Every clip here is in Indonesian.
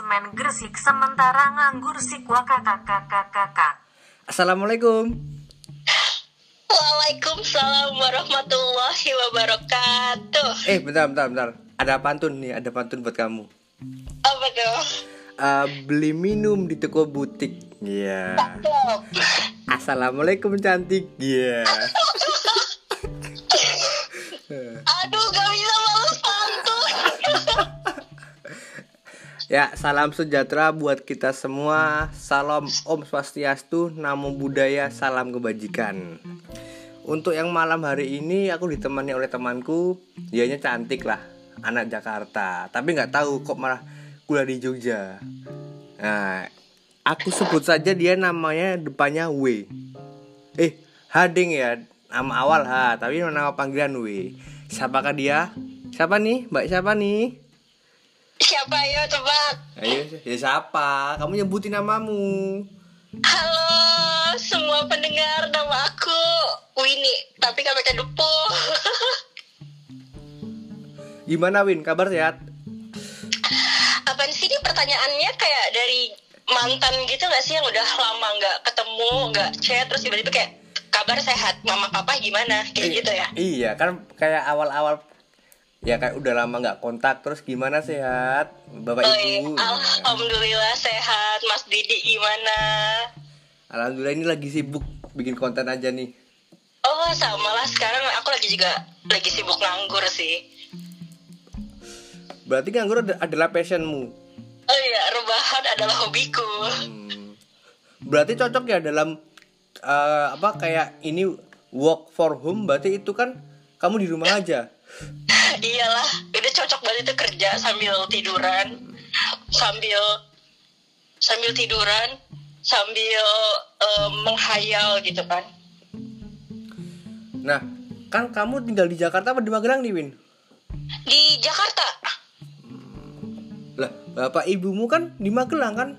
Semen Gresik sementara nganggur sikwa kakak kakak kakak. Assalamualaikum. Waalaikumsalam warahmatullahi wabarakatuh. Eh, bentar, bentar, bentar. Ada pantun nih, ada pantun buat kamu. Apa tuh? Uh, beli minum di toko butik. Iya. Cakep. Assalamualaikum cantik. Iya. Aduh, Ya, salam sejahtera buat kita semua. Salam Om Swastiastu, Namo Buddhaya, salam kebajikan. Untuk yang malam hari ini aku ditemani oleh temanku, dianya cantik lah, anak Jakarta. Tapi nggak tahu kok malah kuliah di Jogja. Nah, aku sebut saja dia namanya depannya W. Eh, Hading ya, nama awal H, tapi nama panggilan W. Siapakah dia? Siapa nih? Mbak siapa nih? Siapa ya tebak? Ayo, ya siapa? Kamu nyebutin namamu. Halo semua pendengar, nama aku Winnie, tapi gak pakai depo. Gimana Win? Kabar sehat? Apaan sih ini pertanyaannya kayak dari mantan gitu gak sih yang udah lama gak ketemu, gak chat, terus tiba-tiba kayak kabar sehat, mama papa gimana, kayak I- gitu ya? Iya, kan kayak awal-awal ya kayak udah lama nggak kontak terus gimana? Sehat? Bapak Oh, iya. ibu Alhamdulillah sehat, Mas Didi gimana? alhamdulillah ini lagi sibuk bikin konten aja nih. Oh sama lah. Sekarang aku lagi juga lagi sibuk nganggur sih. berarti nganggur ad- adalah passionmu? Oh iya. Rebahan adalah hobiku. Hmm. berarti cocok ya dalam eh, apa kayak ini work for home? Berarti itu kan kamu di rumah aja Iyalah udah cocok banget itu kerja sambil tiduran, sambil sambil tiduran, sambil eh, menghayal gitu kan. nah kan kamu tinggal di Jakarta apa di Magelang nih Win Di Jakarta. lah bapak ibumu kan di Magelang kan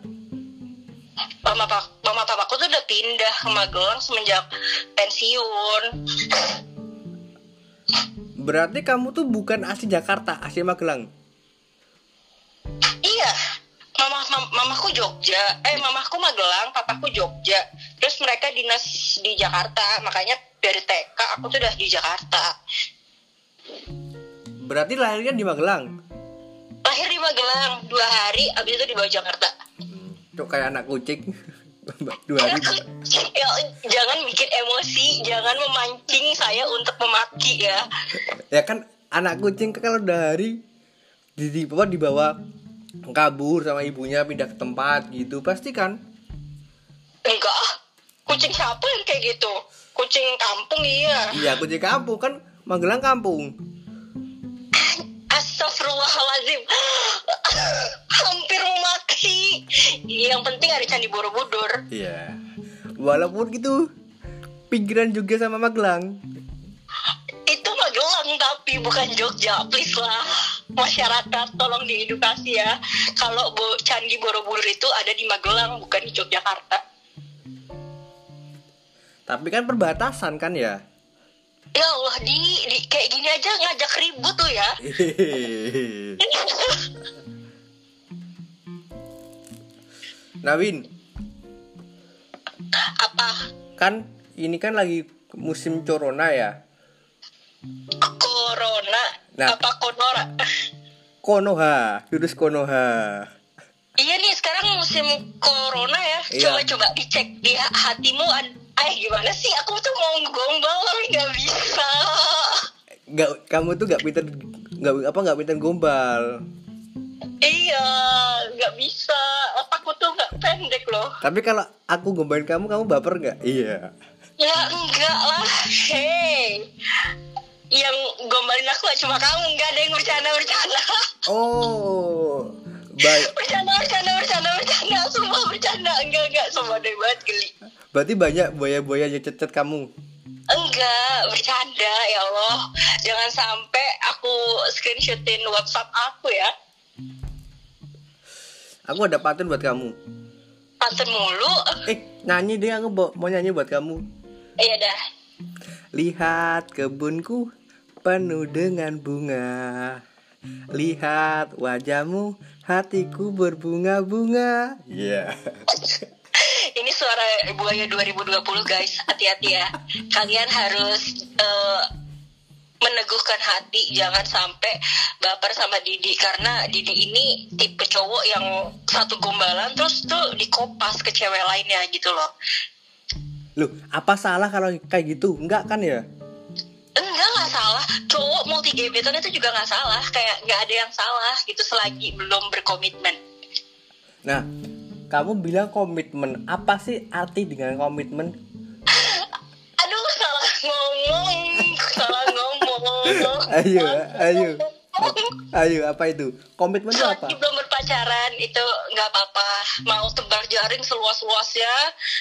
Mama pak, mama papaku tuh udah pindah ke Magelang semenjak pensiun. Berarti kamu tuh bukan asli Jakarta asli Magelang Iya, mama, mam- mamaku Jogja, eh mamaku Magelang, papaku Jogja. Terus mereka dinas di Jakarta, makanya dari TK aku tuh udah di Jakarta. berarti lahirnya di Magelang Lahir di Magelang dua hari, abis itu dibawa Jakarta. Tuh kayak anak kucing Dua hari Ya, jangan bikin emosi, jangan memancing saya untuk memaki ya. Ya kan anak kucing kalau udah hari di, di, apa, dibawa kabur sama ibunya pindah ke tempat gitu Pasti kan Enggak, kucing siapa yang kayak gitu? Kucing kampung iya. Iya kucing kampung kan Magelang kampung Astagfirullahaladzim Hampir memaki Yang penting ada Candi Borobudur. Iya. Walaupun gitu Pinggiran juga sama Magelang. Itu Magelang tapi bukan Jogja. Please lah Masyarakat tolong diedukasi ya. Kalau Bo- Candi Borobudur itu ada di Magelang Bukan di Yogyakarta. Tapi kan perbatasan kan ya? Ya Allah di, di Kayak gini aja ngajak ribut tuh ya Nah Win Apa Kan ini kan lagi musim corona ya Corona Nah. Apa Konora Konoha Virus Konoha Iya nih sekarang musim corona ya. Iya. Coba-coba dicek di ha- hatimu. Eh gimana sih? Aku tuh mau gombal tapi nggak bisa. Gak, kamu tuh gak pinter gak, apa gak pinter gombal Iya, nggak bisa. Otakku tuh nggak pendek loh. Tapi kalau aku gombalin kamu, kamu baper nggak? Iya. Ya enggak lah. Hey, yang gombalin aku gak cuma kamu. Nggak ada yang bercanda-bercanda. Oh, baik. Bercanda, bercanda, bercanda, bercanda. Semua bercanda. Enggak, enggak. Semua deh banget geli. Berarti banyak buaya-buaya yang cecet kamu. Enggak, bercanda ya Allah. Jangan sampai aku screenshotin WhatsApp aku ya. Aku ada pantun buat kamu. Pantun mulu. Eh, nyanyi deh aku mau, mau nyanyi buat kamu. Iya dah. Lihat kebunku penuh dengan bunga. Lihat wajahmu, hatiku berbunga-bunga. Iya. Ini suara buaya 2020 guys, hati-hati ya. Kalian harus eh, meneguhkan hati, jangan sampai baper sama Didi karena Didi ini tipe cowok yang satu gombalan terus tuh dikopas ke cewek lainnya gitu loh. Loh, apa salah kalau kayak gitu? Enggak kan ya? Enggak nggak salah, cowok multi gebetan itu juga nggak salah, kayak nggak ada yang salah gitu selagi belum berkomitmen. Nah, kamu bilang komitmen. Apa sih arti dengan komitmen? Ngomong, salah ngomong. Ayo, ayo. Ayo, apa itu? Komitmen itu apa? Belum berpacaran itu nggak apa-apa. Mau tebar jaring seluas-luasnya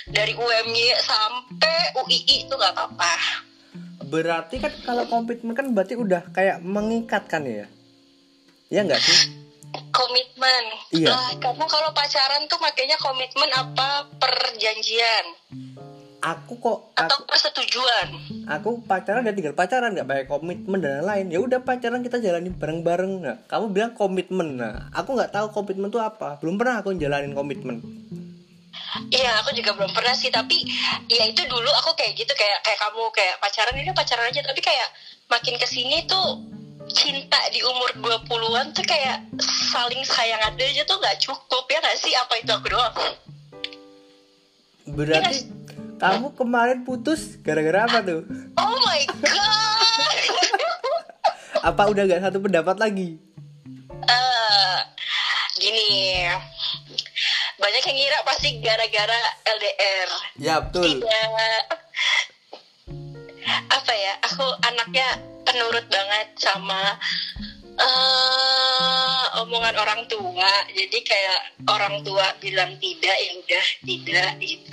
dari UMY sampai UII itu nggak apa-apa. Berarti kan kalau komitmen kan berarti udah kayak mengikat kan ya? Ya enggak sih? Komitmen. Iya. Lah, kamu kalau pacaran tuh makanya komitmen apa perjanjian Aku kok atau aku, persetujuan? aku pacaran ya tinggal pacaran nggak pakai komitmen dan lain-lain. Ya udah pacaran kita jalanin bareng-bareng. Nah, kamu bilang komitmen. Nah, aku nggak tahu komitmen itu apa. Belum pernah aku jalanin komitmen. Iya, aku juga belum pernah sih, tapi ya itu dulu aku kayak gitu kayak kayak kamu kayak pacaran ini pacaran aja, tapi kayak makin ke sini tuh cinta di umur 20-an tuh kayak saling sayang aja tuh nggak cukup ya nggak sih apa itu aku doang Berarti kamu kemarin putus gara-gara apa tuh? oh my god Apa udah gak satu pendapat lagi? Eh, gini banyak yang ngira pasti gara-gara LDR Ya betul. tidak apa ya aku anaknya penurut banget sama eh omongan orang tua jadi kayak orang tua bilang tidak ya udah tidak gitu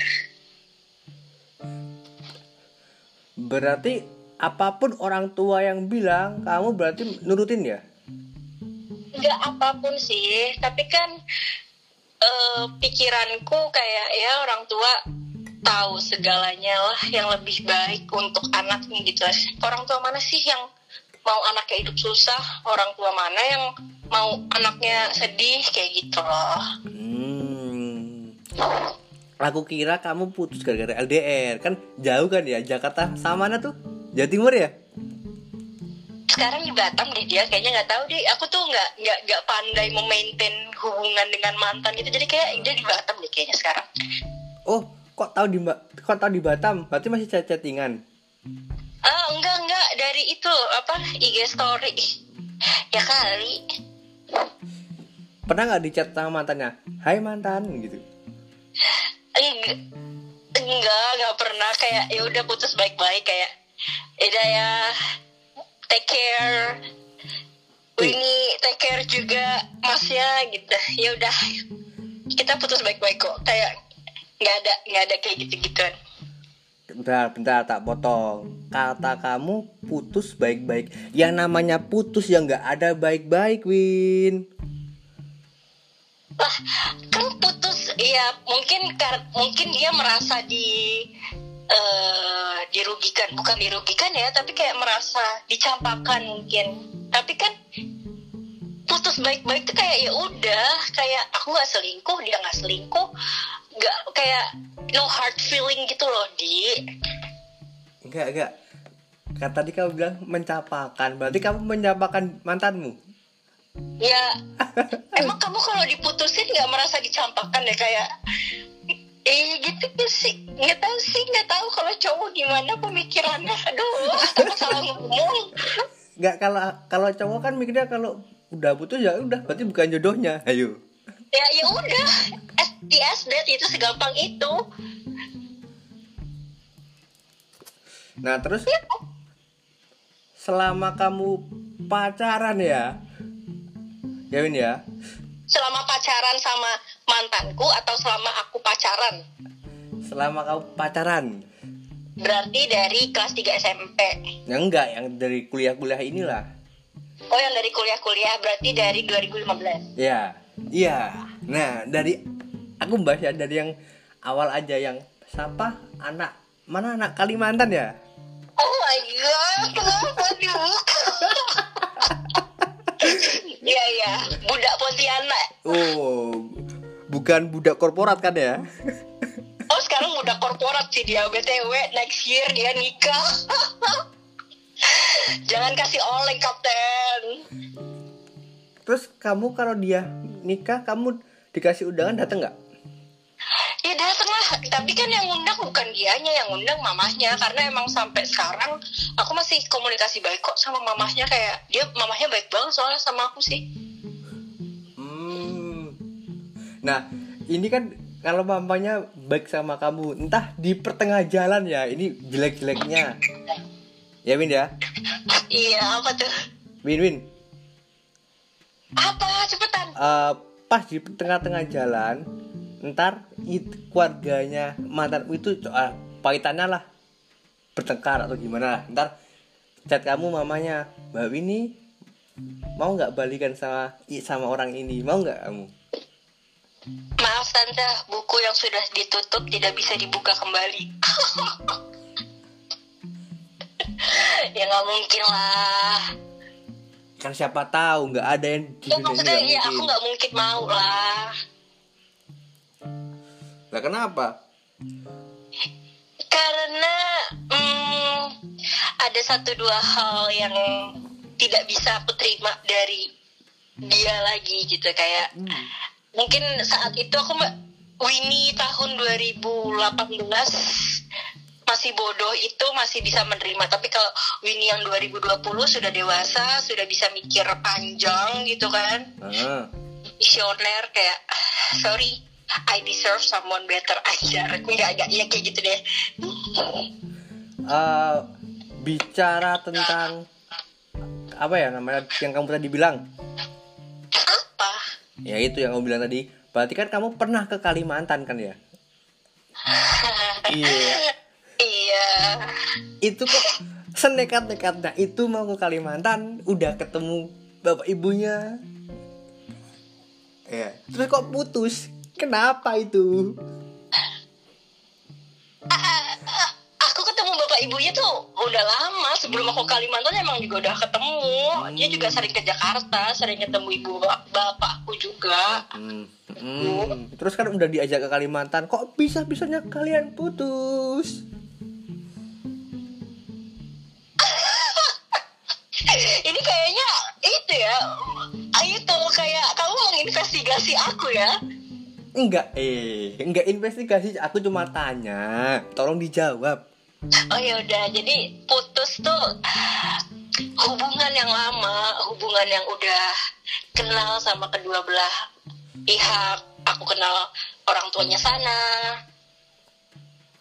Berarti apa pun orang tua yang bilang, kamu berarti nurutin ya? nggak apa pun sih tapi kan eh, pikiranku kayak ya orang tua tahu segalanya lah yang lebih baik untuk anaknya gitu orang tua mana sih yang mau anaknya hidup susah orang tua mana yang mau anaknya sedih kayak gitu loh Hmm. Aku kira kamu putus gara-gara LDR kan jauh kan ya Jakarta sama mana tuh? Jawa Timur ya? sekarang di Batam deh dia kayaknya nggak tahu deh aku tuh nggak nggak nggak pandai memaintain hubungan dengan mantan gitu jadi kayak dia di Batam deh kayaknya sekarang Oh, kok tahu di kok tahu di Batam? Berarti masih chat chattingan. ah enggak enggak dari itu apa IG story ya kali Pernah nggak di chat sama mantannya? Hai mantan gitu. Enggak enggak nggak pernah kayak ya udah putus baik-baik kayak udah ya take care ini take care juga masnya gitu ya udah kita putus baik-baik kok kayak nggak ada nggak ada kayak gitu-gituan Bentar, bentar, tak potong. Kata kamu putus baik-baik. Yang namanya putus yang nggak ada baik-baik, Win. Lah kan putus ya mungkin kar- mungkin dia merasa di eh, dirugikan bukan dirugikan ya tapi kayak merasa dicampakkan mungkin tapi kan putus baik-baik tuh kayak ya udah kayak aku nggak selingkuh dia nggak selingkuh nggak kayak no hard feeling gitu loh di Enggak, enggak. Kata tadi kamu bilang mencapakan. Berarti kamu mencapakan mantanmu. Ya emang kamu kalau diputusin nggak merasa dicampakkan ya kayak eh gitu sih nggak tahu sih nggak tahu kalau cowok gimana pemikirannya aduh takut salah ngomong Enggak kalau kalau cowok kan mikirnya kalau udah putus ya udah berarti bukan jodohnya. Ayo. ya ya udah STS date itu segampang itu Nah, terus selama kamu pacaran ya. Ya Win ya. selama pacaran sama mantanku atau selama aku pacaran Selama kamu pacaran. berarti dari kelas 3 SMP Ya enggak, yang dari kuliah-kuliah inilah. oh yang dari kuliah-kuliah berarti dari 2015 Ya. Iya. Nah, dari aku bahas ya dari yang awal aja yang siapa anak mana anak Kalimantan ya? oh my god kenapa dibuka iya budak Pontianak. Oh, bukan budak korporat kan ya? oh sekarang budak korporat sih dia. Btw next year dia nikah. Jangan kasih oleh kapten. Terus kamu kalau dia nikah, kamu dikasih undangan datang nggak? Ya dateng lah, tapi kan yang undang bukan dianya, yang undang mamahnya Karena emang sampai sekarang aku masih komunikasi baik kok sama mamahnya Kayak dia mamahnya baik banget soalnya sama aku sih Hmm. Nah, ini kan kalau mamanya baik sama kamu, entah di pertengah jalan ya, ini jelek-jeleknya. Ya Win ya, Iya apa tuh? Win Win. Apa cepetan? Eh, pas di tengah-tengah jalan, ntar it, keluarganya mantanmu itu uh, paitannya lah bertengkar atau gimana lah. Ntar chat kamu mamanya, Mbak Winnie mau nggak balikan sama sama orang ini, mau nggak kamu? Maaf tante, buku yang sudah ditutup tidak bisa dibuka kembali. Ya nggak mungkin lah. Kan siapa tahu nggak ada yang di Ya maksudnya ya aku nggak mungkin mau lah Lah kenapa? Karena hmm, ada satu dua hal yang tidak bisa aku terima dari dia lagi gitu. Kayak mungkin saat itu aku Winnie tahun 2018 masih bodoh itu masih bisa menerima. Tapi kalau Winnie yang 2020 sudah dewasa sudah bisa mikir panjang gitu kan. Ah, visioner kayak sorry I deserve someone better aja. Enggak enggak ya kayak gitu deh. Eh, bicara tentang apa ya namanya yang kamu tadi bilang? Apa? Ya itu yang kamu bilang tadi. Berarti kan kamu pernah ke Kalimantan kan ya? Iya. Iya. Itu kok senekat-nekatnya itu mau ke Kalimantan udah ketemu bapak ibunya. Ya terus kok putus kenapa itu? Aku ketemu bapak ibunya tuh udah lama. Sebelum aku Kalimantan emang juga udah ketemu. Dia juga sering ke Jakarta sering ketemu ibu bap- bapakku juga. Hmm, hmm. terus kan udah diajak ke Kalimantan. Kok bisa bisanya kalian putus? Ini kayaknya itu ya. Itu kayak kamu menginvestigasi aku ya enggak. Eh enggak investigasi. Aku cuma tanya. Tolong dijawab. Oh ya udah. Jadi putus tuh hubungan yang lama hubungan yang udah kenal sama kedua belah pihak. Aku kenal orang tuanya sana.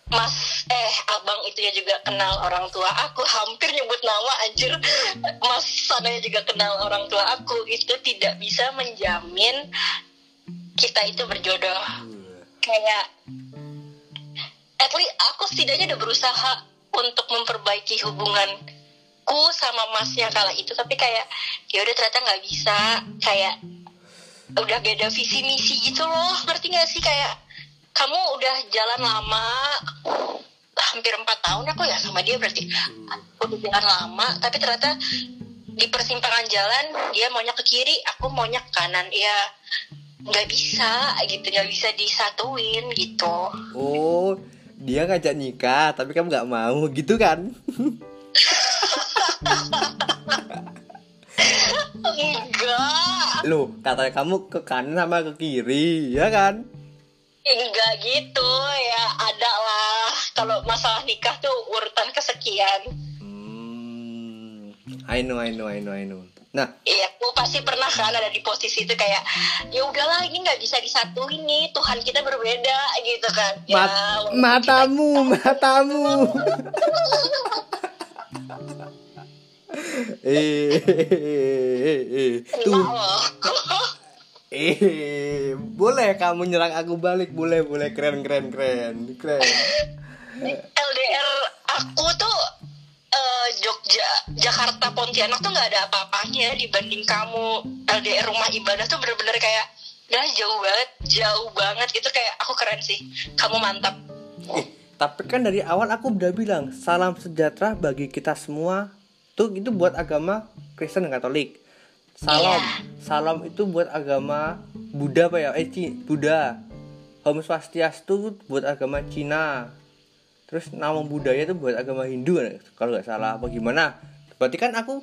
Mas eh abang itu ya juga kenal orang tua aku. Hampir nyebut nama anjir. Mas sana juga kenal orang tua aku. Itu tidak bisa menjamin kita itu berjodoh. Kayak at least aku setidaknya udah berusaha untuk memperbaiki hubunganku sama masnya kala itu. Tapi kayak ya udah ternyata nggak bisa. Kayak udah beda visi misi gitu loh. Ngerti gak sih? Kayak kamu udah jalan lama hampir empat tahun aku ya sama dia berarti. Udah jalan lama tapi ternyata di persimpangan jalan dia maunya ke kiri aku maunya ke kanan. Ya nggak bisa gitu. Nggak bisa disatuin gitu. Oh dia ngajak nikah tapi kamu nggak mau gitu kan? Enggak loh katanya kamu ke kanan sama ke kiri ya kan? Enggak gitu ya ada lah. Kalau masalah nikah tuh urutan kesekian. Hmm, I know I know I know I know nah Iya, aku pasti pernah kan ada di posisi itu kayak ya udahlah ini nggak bisa disatuin nih Tuhan kita berbeda gitu kan. Ya, mat- matamu matamu eh, eh, eh, kita tuh eh boleh kamu nyerang aku balik boleh boleh keren keren keren keren LDR aku tuh eh, Jogja, Jakarta, Pontianak tuh nggak ada apa-apanya dibanding kamu LDR rumah ibadah tuh bener-bener kayak udah jauh banget, jauh banget itu kayak aku keren sih. Kamu mantap. Eh, tapi kan dari awal aku udah bilang salam sejahtera bagi kita semua. Tuh itu buat agama Kristen dan Katolik. Salam. Iya. Salam itu buat agama Buddha apa ya? Eh, Buddha. Om Swastiastu buat agama Cina. Terus nama budaya itu buat agama Hindu kan? kalau nggak salah apa gimana? Berarti kan aku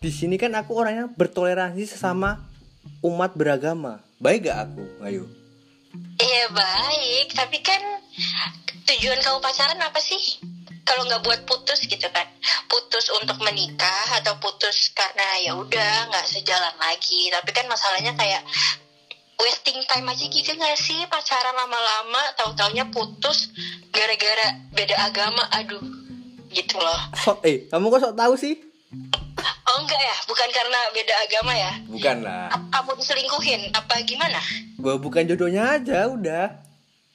di sini kan aku orangnya bertoleransi sesama umat beragama. Baik gak aku? Ayo. Iya baik, tapi kan tujuan kamu pacaran apa sih? Kalau nggak buat putus gitu kan, putus untuk menikah atau putus karena ya udah nggak sejalan lagi. Tapi kan masalahnya kayak wasting time aja gitu nggak sih pacaran lama-lama, tahu-taunya putus gara-gara beda agama. Aduh, gitu loh. Sok eh, kamu kok sok tahu sih? Oh enggak ya, bukan karena beda agama ya? Bukan lah. Kamu diselingkuhin apa gimana? Gua bukan jodohnya aja udah.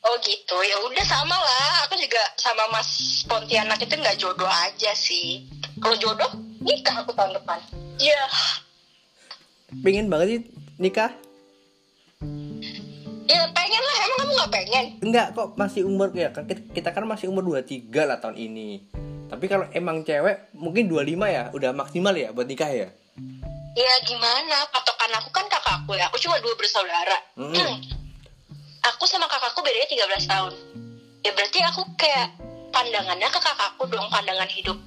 Oh gitu, ya udah sama lah. Aku juga sama Mas Pontianak itu nggak jodoh aja sih. Kalau jodoh, nikah aku tahun depan. Iya. Pengen banget sih nikah. Ya pengen lah, emang kamu nggak pengen? Enggak kok masih umur ya kan kita, kan masih umur 23 lah tahun ini. Tapi kalau emang cewek mungkin 25 ya, udah maksimal ya buat nikah ya. Ya gimana, patokan aku kan kakakku ya. Aku cuma dua bersaudara. Mm. aku sama kakakku bedanya 13 tahun. Ya berarti aku kayak pandangannya ke kakakku dong, pandangan hidup.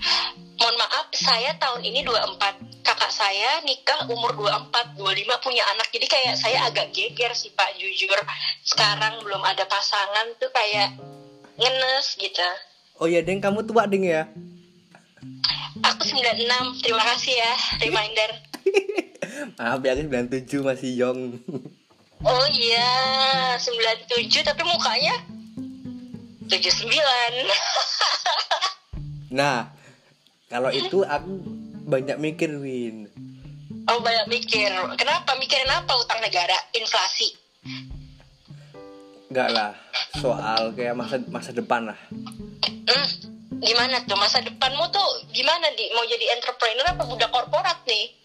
Mohon maaf, saya tahun ini 24. Kakak saya nikah umur 24, 25 punya anak. Jadi kayak saya agak geger sih Pak, jujur. Sekarang belum ada pasangan tuh kayak ngenes gitu. Oh iya, Deng, kamu tua, Deng ya? Aku 96, terima kasih ya, reminder. Maaf ya, aku 97 masih young. Oh iya, 97 tapi mukanya 79. Nah, kalau itu aku banyak mikir, Win. Oh banyak mikir. Kenapa mikirin apa utang negara? Inflasi. Enggak lah, soal kayak masa masa depan lah. Hmm, gimana tuh masa depanmu tuh gimana di mau jadi entrepreneur apa budak korporat nih?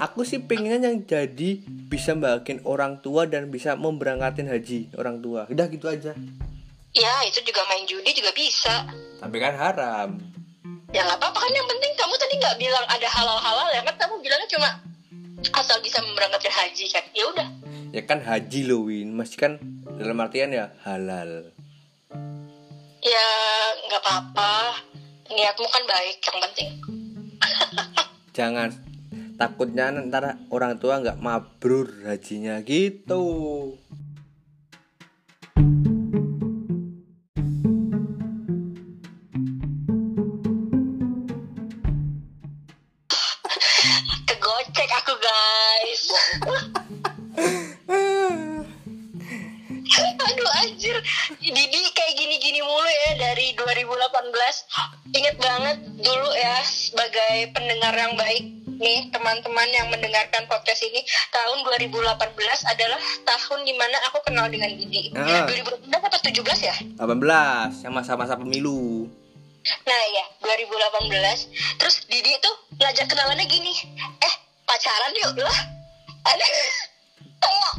Aku sih pengennya yang jadi bisa bahagian orang tua dan bisa memberangkatin haji orang tua. Udah gitu aja. Ya itu juga main judi juga bisa. Tapi kan haram. Ya nggak apa-apa kan yang penting kamu tadi nggak bilang ada halal-halal ya kan kamu bilangnya cuma asal bisa memberangkatkan haji kan. Ya udah. Ya kan haji loh, Win. Masih kan dalam artian ya halal. Ya nggak apa-apa. Niatmu kan baik yang penting. Jangan takutnya ntar orang tua nggak mabrur hajinya gitu. Dari 2018 Ingat banget dulu ya Sebagai pendengar yang baik Nih teman-teman yang mendengarkan podcast ini Tahun 2018 adalah tahun di mana aku kenal dengan Didi Ah. 2018 atau 17 ya? 18 yang masa-masa pemilu. Nah ya 2018 Terus Didi tuh ngajak kenalannya gini Eh pacaran yuk lah Ada Kayak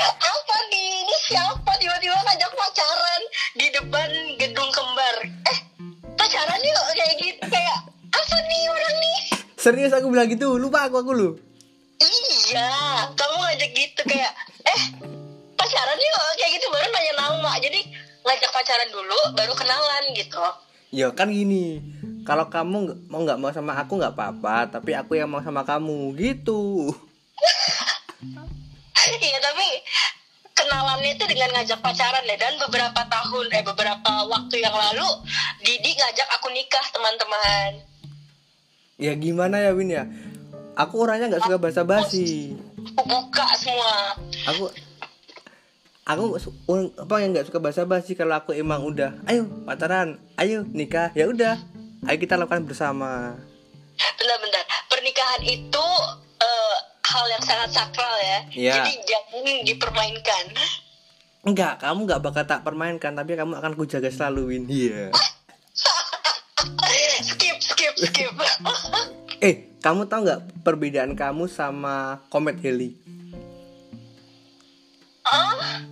apa nih? Ini siapa? Tiba-tiba ngajak pacaran di depan gedung kembar. Eh pacaran yuk kayak gitu kayak apa nih orang nih? Serius aku bilang gitu, lupa aku aku lu. iya kamu ngajak gitu kayak eh pacaran yuk kayak gitu baru nanya nama. Jadi ngajak pacaran dulu baru kenalan gitu. Ya kan gini, kalau kamu mau nggak mau sama aku nggak apa-apa, tapi aku yang mau sama kamu gitu. Iya tapi kenalannya itu dengan ngajak pacaran ya dan beberapa tahun eh beberapa waktu yang lalu Didi ngajak aku nikah teman-teman. Ya gimana ya Win ya? Aku orangnya nggak suka basa-basi. Aku buka semua. Aku aku apa yang nggak suka basa-basi kalau aku emang udah, ayo pacaran, ayo nikah, ya udah, ayo kita lakukan bersama. Bentar-bentar. Pernikahan itu hal yang sangat sakral ya. Iya. Jadi jangan dipermainkan. Enggak, kamu nggak bakal tak permainkan, tapi kamu akan kujaga selalu Win. Iya. skip, skip, skip. Eh, kamu tahu nggak perbedaan kamu sama Comet Heli? ah,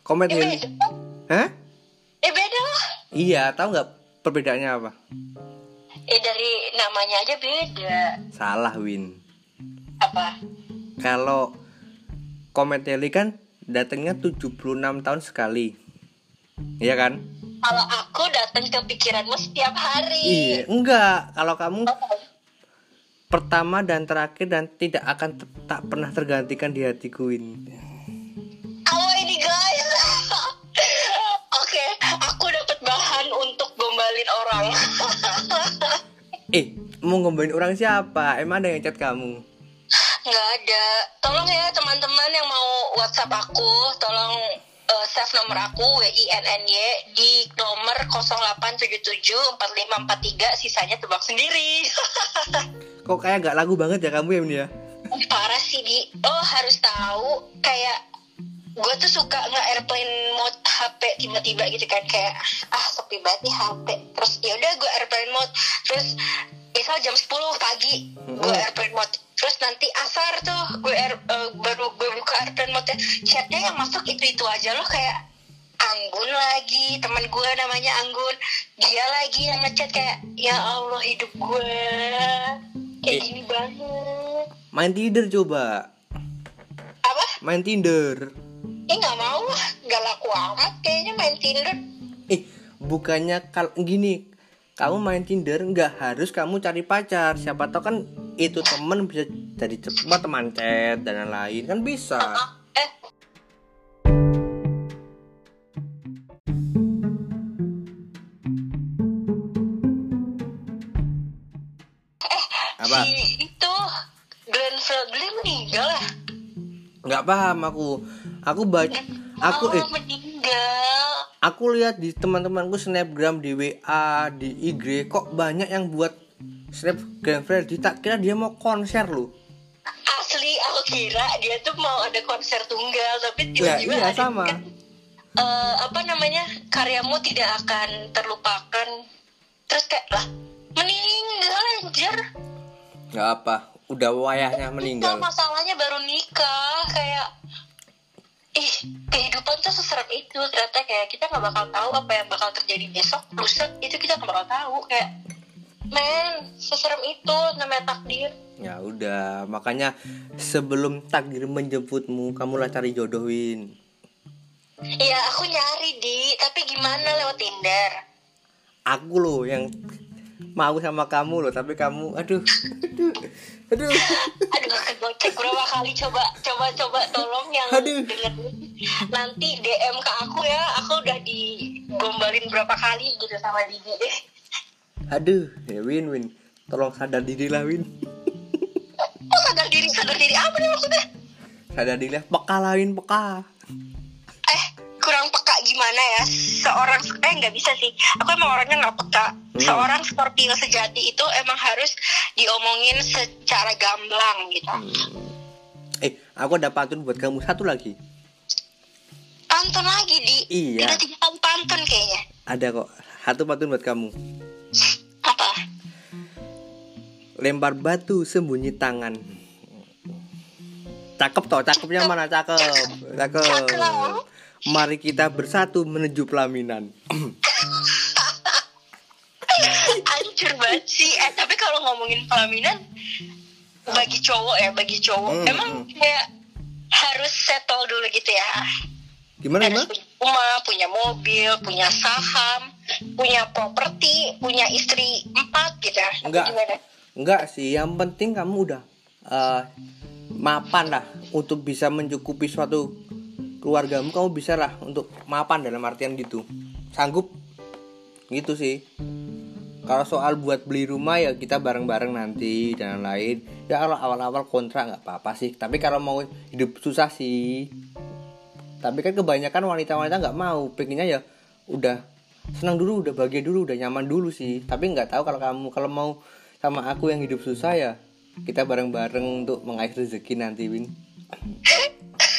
Comet eh Heli, hah? Eh beda lah. Iya, tahu nggak perbedaannya apa? Eh dari namanya aja beda. Salah Win. Apa Kalau Komet Heli kan datangnya 76 tahun sekali. Iya kan? kalau aku datang ke pikiranmu setiap hari Iya, enggak. Kalau kamu pertama dan terakhir dan tidak akan tak pernah tergantikan di hatiku ini. Oh ini guys Oke Aku dapat bahan untuk gombalin orang Eh, mau ngomongin orang siapa? Emang ada yang chat kamu? Nggak ada. Tolong ya teman-teman yang mau WhatsApp aku tolong eh, save nomor aku W I N N Y di nomor 08774543 sisanya tebak sendiri. Kok kayak gak lagu banget ya kamu ya, Min ya? parah sih di. Oh harus tahu kayak gue tuh suka nggak airplane mode HP tiba-tiba gitu kan kayak ah sepi banget nih HP terus ya udah gue airplane mode. Terus misal jam 10 pagi gue airplane mode terus nanti asar tuh gue eh, baru gue buka airplane mode chatnya yang masuk itu itu aja loh kayak Anggun lagi teman gue namanya Anggun dia lagi yang ngechat kayak ya Allah hidup gue kayak Eh. gini banget Main Tinder coba. apa Main Tinder. Eh nggak mau nggak laku amat kayaknya main Tinder. Eh, bukannya kalau gini, kamu main Tinder nggak harus kamu cari pacar. Siapa tahu kan itu temen bisa jadi cepat teman chat dan lain-lain kan bisa. Eh, Apa? si itu Glenn Fredly meninggal lah. Nggak paham aku. Aku baca aku oh, eh aku lihat di teman-temanku snapgram di WA di IG kok banyak yang buat snapgram Freddy tak kira dia mau konser loh Asli aku kira dia tuh mau ada konser tunggal tapi ya tiba-tiba iya ada sama kan, eh, apa namanya karyamu tidak akan terlupakan. Terus kayak lah meninggal anjir. nggak apa udah wayahnya Itu meninggal masalahnya baru nikah kayak ih kehidupan tuh seserem itu ternyata kayak kita nggak bakal tahu apa yang bakal terjadi besok lusa itu kita nggak bakal tahu kayak men seserem itu namanya takdir. Ya udah makanya sebelum takdir menjemputmu kamulah cari jodohin Iya aku nyari di tapi gimana lewat Tinder? Aku loh yang mau sama kamu loh tapi kamu aduh aduh aduh. Aduh kegocek berapa kali. Coba coba coba tolong yang Aduh. nanti DM ke aku ya. Aku udah digombalin berapa kali gitu sama Didi. Aduh. Ya Win Win. Tolong sadar diri lah Win. Oh sadar diri? Sadar diri apa nih maksudnya? Sadar diri lah. Peka lah Win peka. Eh kurang peka gimana ya? Seorang eh nggak bisa sih. Aku emang orangnya nggak peka. Hmm. seorang Scorpio sejati itu emang harus diomongin secara gamblang gitu. Eh aku ada pantun buat kamu. Satu lagi. Pantun lagi di. Iya. udah tiga kali pantun kayaknya. Ada kok. Satu pantun buat kamu. Apa? Lempar batu sembunyi tangan. Cakep toh cakepnya mana? Cakep. Cakep. Cakep. Mari kita bersatu menuju pelaminan Hancur banget sih. Eh tapi kalau ngomongin pelaminan bagi cowok ya, bagi cowok Hmm, emang hmm. kayak harus settle dulu gitu ya. gimana Harus gimana punya rumah, punya mobil, punya saham, punya properti, punya istri empat gitu. Apa Enggak. Gimana? enggak sih yang penting kamu udah eh, mapan lah untuk bisa mencukupi suatu keluargamu kamu bisa lah untuk mapan dalam artian gitu. Sanggup? Gitu sih. Kalau soal buat beli rumah ya kita bareng-bareng nanti dan lain ya kalau awal-awal kontrak nggak apa-apa sih. Tapi kalau mau hidup susah sih. Tapi kan kebanyakan wanita-wanita nggak mau. Pengennya ya udah senang dulu udah bahagia dulu udah nyaman dulu sih. Tapi nggak tahu kalau kamu kalau mau sama aku yang hidup susah ya kita bareng-bareng untuk mengais rezeki nanti Win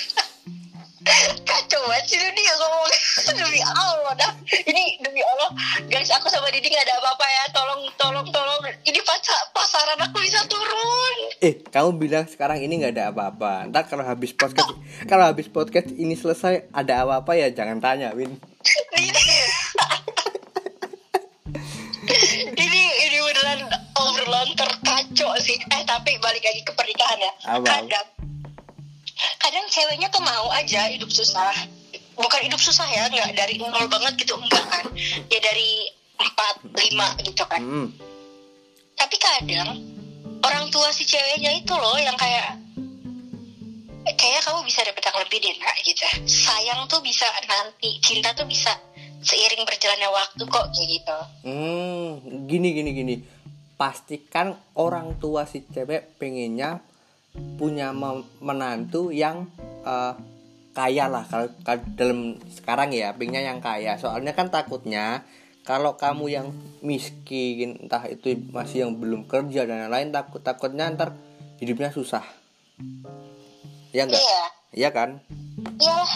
Kacau banget sih dia ngomong. Demi Allah dah. Ini demi Allah. Guys aku sama Didi gak ada apa-apa ya. Tolong tolong tolong. Ini pasar, pasaran aku bisa turun. Eh kamu bilang sekarang ini nggak ada apa-apa. Ntar kalau habis podcast kalau habis podcast ini selesai ada apa-apa ya? Jangan tanya Win. Ini ini ini beneran obrolan terkacau sih. Eh tapi balik lagi ke pernikahan ya. Kadang kadang ceweknya tuh mau aja hidup susah. Bukan hidup susah ya nggak dari nol banget gitu enggak kan. Ya dari empat lima gitu kan. Hmm. tapi kadang orang tua si ceweknya itu loh yang kayak "Eh, kayaknya kamu bisa dapet yang lebih deh nak gitu. Sayang tuh bisa nanti cinta tuh bisa seiring berjalannya waktu kok kayak gitu. Hmm, gini gini gini. Pastikan orang tua si cewek pengennya punya menantu yang eh, kaya lah kalau dalam sekarang ya pengennya yang kaya. Soalnya kan takutnya kalau kamu yang miskin entah itu masih yang belum kerja dan lain-lain takut takutnya ntar hidupnya susah. Ya enggak? iya Iya kan? iyalah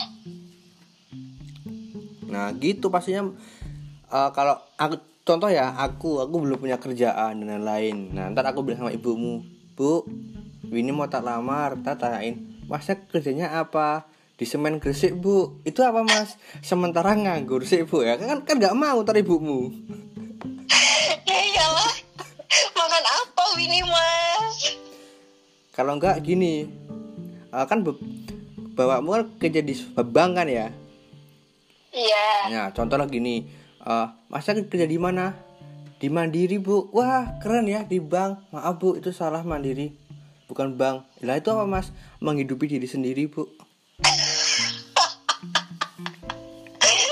Nah gitu pastinya eh, kalau aku contoh ya aku aku belum punya kerjaan dan lain-lain. Nah ntar aku bilang sama ibumu, bu, ini mau tak lamar, tak tanyain, masnya kerjanya apa? Di semen gresik bu, itu apa mas? Sementara nganggur sih bu ya kan kan nggak mau ntar ibumu. ya iyalah makan apa ini mas Kalau enggak gini, eh, kan bapakmu kan kerja di bank kan ya? iya Ya, contohnya gini, eh masnya kerja di mana? Di Mandiri, Bu. Wah, keren ya di bank. Maaf, Bu, itu salah Mandiri. Bukan bank. Lah itu apa, Mas? Menghidupi diri sendiri, Bu.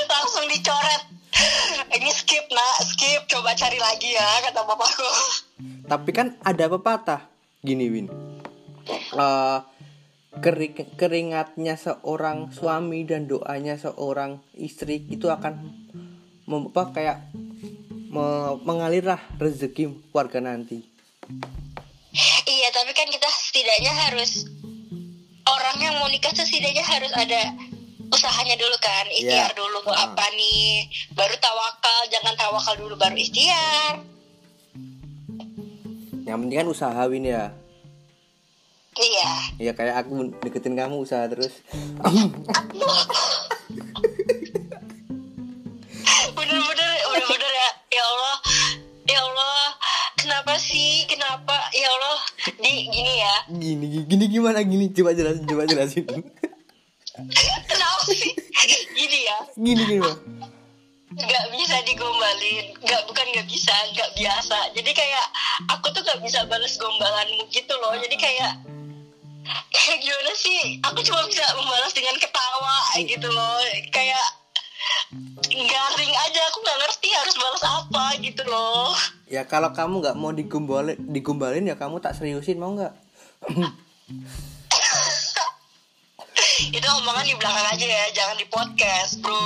langsung dicoret ini skip nak skip coba cari lagi ya kata bapakku Tapi kan ada pepatah. Gini, Win. Eh kering- keringatnya seorang suami dan doanya seorang istri itu akan mem- apa, kayak me- mengalirlah rezeki keluarga nanti. Iya tapi kan kita setidaknya harus orang yang mau nikah tuh setidaknya harus ada usahanya dulu kan ikhtiar Iya. dulu mau Ah. apa nih baru tawakal jangan tawakal dulu baru ikhtiar Yang penting kan usaha Win ya. iya Ya kayak aku deketin kamu usaha terus. ya. Gini gini gimana? Gini coba jelasin coba jelasin. kenapa? Sih gini ya. Gini gini Bang. nggak bisa digombalin. Nggak bukan nggak bisa nggak biasa. Jadi kayak aku tuh nggak bisa balas gombalanmu gitu loh. Jadi kayak kayak gimana sih? Aku cuma bisa membalas dengan ketawa gitu loh. Kayak garing aja. Aku nggak ngerti harus balas apa gitu loh. Ya kalau kamu nggak mau digombalin digombalin ya kamu tak seriusin mau nggak? itu omongan di belakang aja ya jangan di podcast bro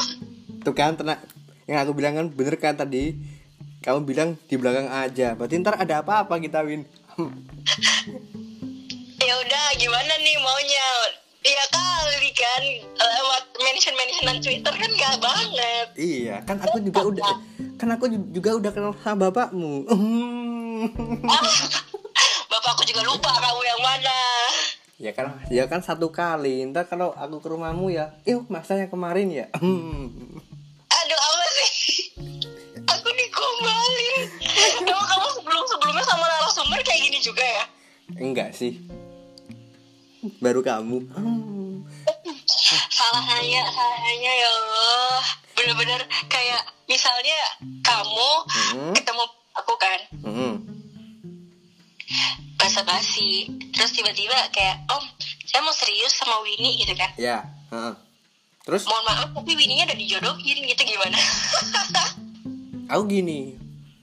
Tuh kan tenang. Yang aku bilang kan bener kan tadi. Kamu bilang di belakang aja. Berarti ntar ada apa-apa kita Win. ya udah gimana nih maunya ya kali kan lewat mention mentionan twitter kan gak banget iya, kan aku juga udah kan aku ju- juga udah kenal sama bapakmu. Bapakku juga lupa kamu yang mana ya kan ya kan satu kali. Ntar kalau aku ke rumahmu ya, yuk masanya kemarin ya. aduh apa sih aku digombalin emang kamu sebelum sebelumnya sama narasumber kayak gini juga ya Enggak sih. Baru kamu. salah nanya salah nanya ya Allah bener-bener kayak misalnya kamu Mhm. ketemu aku kan Mm-mm. Basa-basi terus tiba-tiba kayak om saya mau serius sama Winnie gitu kan Ya. heeh. Terus mohon maaf tapi Winnie-nya udah dijodohin gitu gimana aku gini.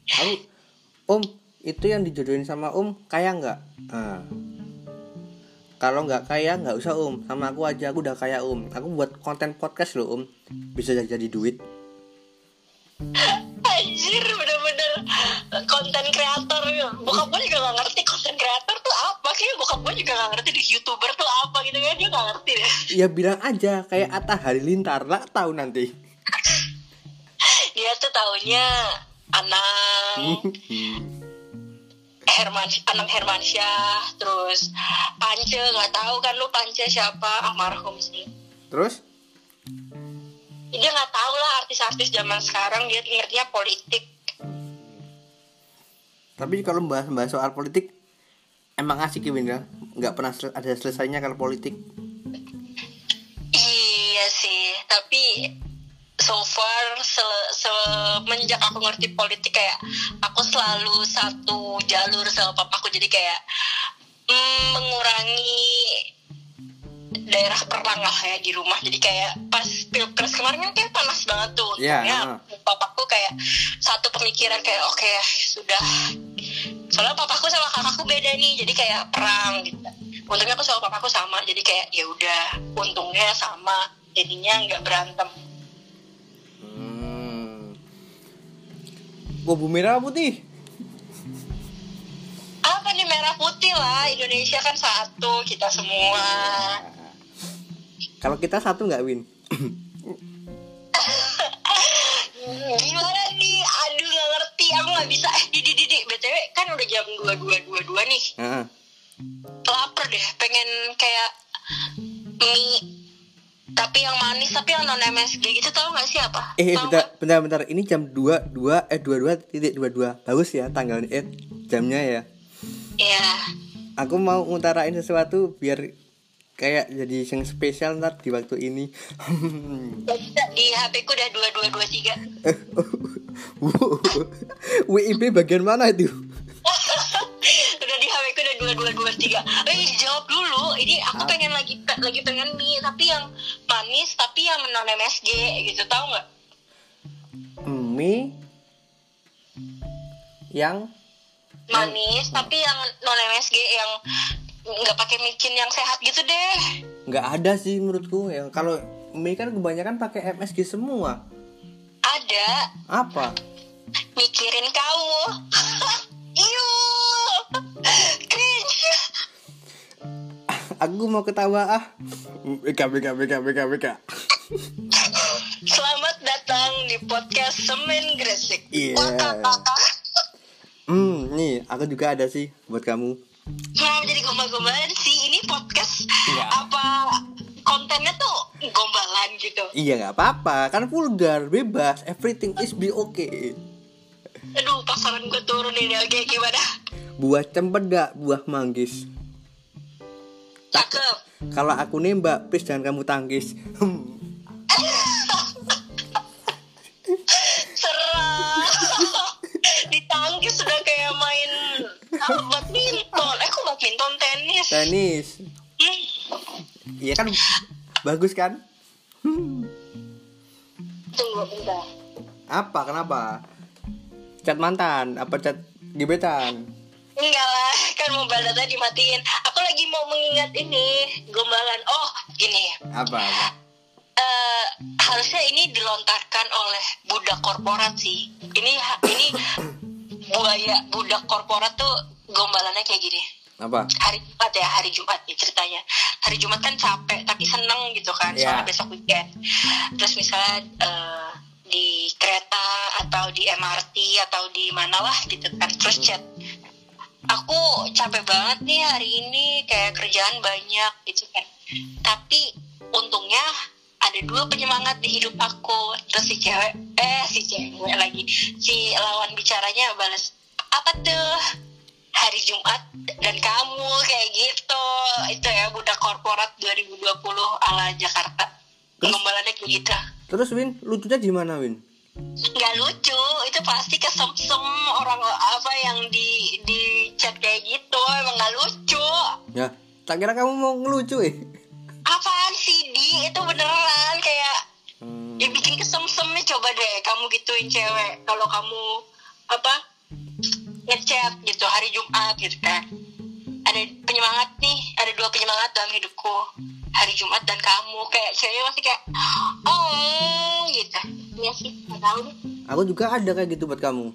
Aku Om, itu yang dijodohin sama Om kaya nggak? Nah. Kalau nggak kaya nggak usah Om, sama aku aja aku udah kaya Om. Aku buat konten podcast loh Om, bisa jadi, duit. Anjir konten kreator Bokap gue juga gak ngerti konten kreator tuh apa. Kayaknya bokap gue juga gak ngerti di youtuber tuh apa gitu kan. Dia gak ngerti deh. Ya bilang aja. Kayak Atta Halilintar. Lah tahu nanti. Dia tuh taunya Anang Herman Anang Hermansyah. Terus Pance gak tahu kan lu Pance siapa. Almarhum sih. Terus? Dia gak tahu lah artis-artis zaman sekarang. Dia ngertinya politik Tapi kalau membahas bahas soal politik emang asik ya Win ya. Nggak pernah sel- ada selesainya kalau politik. Iya sih, tapi so far se- semenjak aku ngerti politik kayak aku selalu satu jalur sama papaku jadi kayak mm, mengurangi daerah perang lah ya di rumah. Jadi kayak pas pilpres kemarin kan kayak panas banget tuh. Iya, Untungnya heeh. papaku kayak satu pemikiran kayak oke sudah. Soalnya papaku sama kakakku beda nih jadi kayak perang gitu. Untungnya aku sama papaku sama jadi kayak ya udah untungnya sama jadinya nggak berantem. Hmm. Wah, bu merah putih? apa nih merah putih lah Indonesia kan satu kita semua Kalau kita satu nggak Win? gimana nih aduh nggak ngerti aku nggak bisa eh di di di di btw kan udah jam dua dua dua dua nih Heeh. lapar deh pengen kayak mie tapi yang manis tapi yang non MSG gitu tau gak sih apa Eh, Tau bentar, nggak? bentar, bentar. Ini jam 2, 2, eh 22 titik 22. Bagus ya tanggalnya, eh jamnya ya. Iya Aku mau ngutarain sesuatu biar kayak jadi yang spesial ntar di waktu ini. Bisa, di HP ku udah dua dua dua tiga. WIB bagian mana itu? udah di HP ku udah dua dua dua tiga eh jawab dulu ini aku Ah. pengen lagi lagi pengen mie tapi yang manis tapi yang non MSG gitu tau nggak Mie yang manis tapi yang non MSG yang nggak pakai micin yang sehat gitu deh nggak ada sih menurutku yang kalau mie kan kebanyakan pakai MSG semua. ada Apa? mikirin kamu Iu cringe Aku mau ketawa ah. BK BK BK BK BK. Selamat datang di podcast Semen Gresik Iya. Wakakaka. Hmm, nih aku juga ada sih buat kamu. Mau jadi gombal-gombalan sih Ini podcast Iya. Apa kontennya tuh gombalan gitu Iya nggak apa-apa, kan vulgar, bebas, everything is be okay. Aduh pasaran gue turun ini oke gimana Buah cempedak, buah manggis. Cakep Kalau aku nembak, please jangan kamu tangkis. Tenis iya kan bagus kan? Tunggu bentar Apa? Kenapa? Cat mantan, apa cat gebetan? Enggak lah, kan mobile data dimatiin. Aku lagi mau mengingat ini gombalan. Oh, gini. Apa? apa? eh harusnya ini dilontarkan oleh budak korporat sih. Ini ini buaya budak korporat tuh gombalannya kayak gini. Apa? Hari Jumat ya, hari Jumat nih ceritanya. Hari Jumat kan capek tapi seneng gitu kan, soalnya Iya. besok weekend. Terus misalnya eh, di kereta atau di MRT atau di mana lah gitu kan, terus chat aku capek banget nih hari ini kayak kerjaan banyak gitu kan tapi untungnya ada dua penyemangat di hidup aku terus si cewek eh si cewek lagi si lawan bicaranya balas apa tuh hari Jumat dan kamu kayak gitu. Itu ya budak korporat 2020 ala Jakarta. Penggembalannya kayak gitu. Terus Win, lucunya di mana Win? nggak lucu itu pasti kesemsem orang apa yang di di chat kayak gitu. Emang nggak lucu. Ya, tak kira kamu mau ngelucu eh. apaan sih di? Itu beneran kayak Hmm. dibikin kesemsem nih coba deh kamu gituin cewek. Kalau kamu apa ngechat gitu hari Jumat gitu kan ada penyemangat nih ada dua penyemangat dalam hidupku hari Jumat dan kamu kayak cewek masih kayak oh gitu ya sih nggak tahu deh Aku juga ada kayak gitu buat kamu.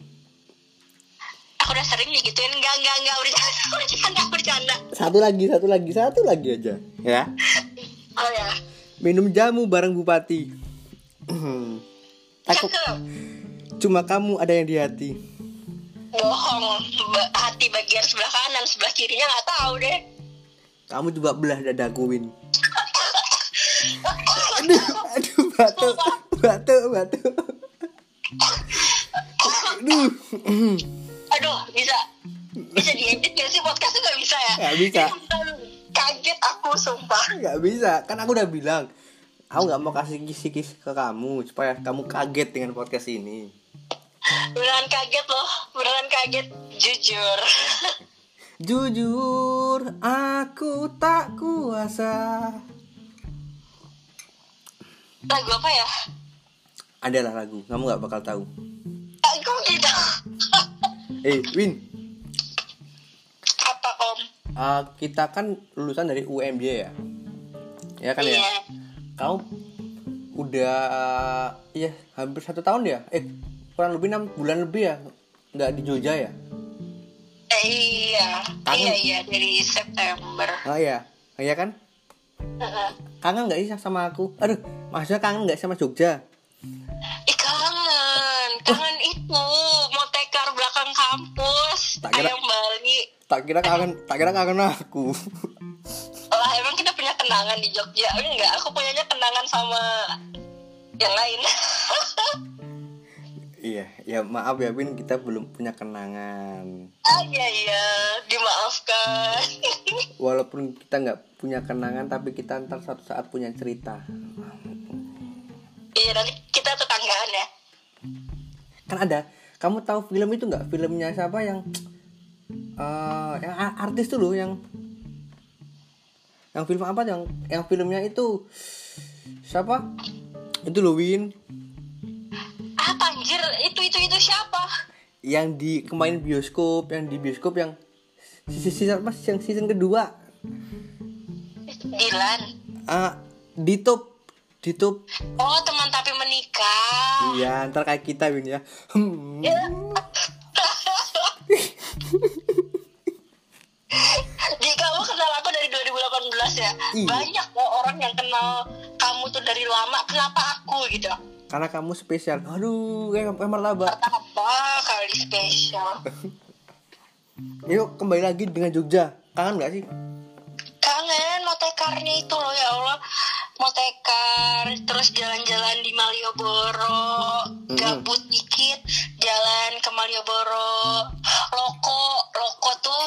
aku udah sering digituin enggak enggak enggak bercanda bercanda bercanda Satu lagi, satu lagi, satu lagi aja. Ya. oh ya Minum jamu bareng bupati. Aku cuma kamu ada yang di hati. Bohong hati bagian sebelah kanan sebelah kirinya nggak tahu deh Kamu coba belah dadaku Win. Aduh, aduh batuk, batuk, batuk. Aduh. aduh bisa bisa diedit gak sih podcast nggak bisa ya Nggak bisa. kaget aku sumpah nggak bisa kan aku udah bilang aku nggak mau kasih kisi-kisi ke kamu supaya kamu kaget dengan podcast ini beneran kaget loh beneran kaget. Jujur. Jujur aku tak kuasa. Lagu apa ya? Adalah lagu kamu nggak bakal tahu. Aku gitu? Eh Win. Apa om? Uh, kita kan lulusan dari UMY ya? Ya kan ya? Iya. Kamu udah ya hampir satu tahun ya? Eh kurang lebih enam bulan lebih ya nggak di Jogja ya? Eh, iya. Kangen. iya iya dari September. Oh iya. Iya kan? Kangen nggak sih sama aku? Aduh maksudnya kangen nggak sama Jogja? Ih kangen, kangen itu mau tekar belakang kampus, Tak kira- ayam Bali. tak kira kangen tak kira kangen aku. Lah emang kita punya kenangan di Jogja? Enggak? Aku punyanya kenangan sama yang lain. iya ya maaf ya Win kita belum punya kenangan. Ah iya iya, dimaafkan. walaupun kita nggak punya kenangan tapi kita ntar suatu saat punya cerita. Iya nanti kita tetanggaan ya. kan ada kamu tahu film itu nggak? Filmnya siapa yang eh yang artis loh yang yang film apa yang yang filmnya itu siapa? Itu loh Win. Apa anjir? Itu itu itu siapa? yang di kemarin bioskop yang di bioskop yang season season apa yang season kedua Dilan. ah di top di top Oh teman tapi menikah. iya ntar kayak kita Win ya hmm. Jadi kamu kenal aku dari 2018 ya. Iya. Banyak loh orang yang kenal kamu tuh dari lama. Kenapa aku gitu? Karena kamu spesial aduh kayak martabak Apa kali spesial? yuk kembali lagi dengan Jogja kangen nggak sih Kangen mau tekarnya itu loh ya Allah. Mau tekar, terus jalan-jalan di Malioboro, gabut dikit, jalan ke Malioboro. Loko, loko tuh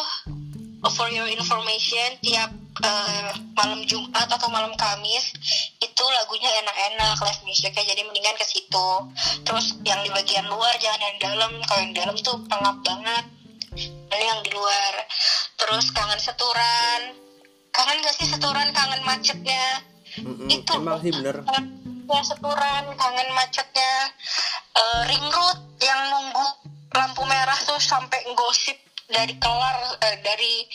for your information tiap eh, malam Jumat atau malam Kamis itu lagunya enak-enak live musiknya jadi mendingan ke situ. Terus yang di bagian luar jangan yang dalam, kalau yang dalam tuh pengap banget. Ini yang di luar. Terus kangen seturan. Kangen gak sih seturan kangen macetnya? Mm-mm, itu emang sih bener ya seturan kangen macetnya Eh, ring road yang nunggu lampu merah tuh sampai gosip dari kelar eh, dari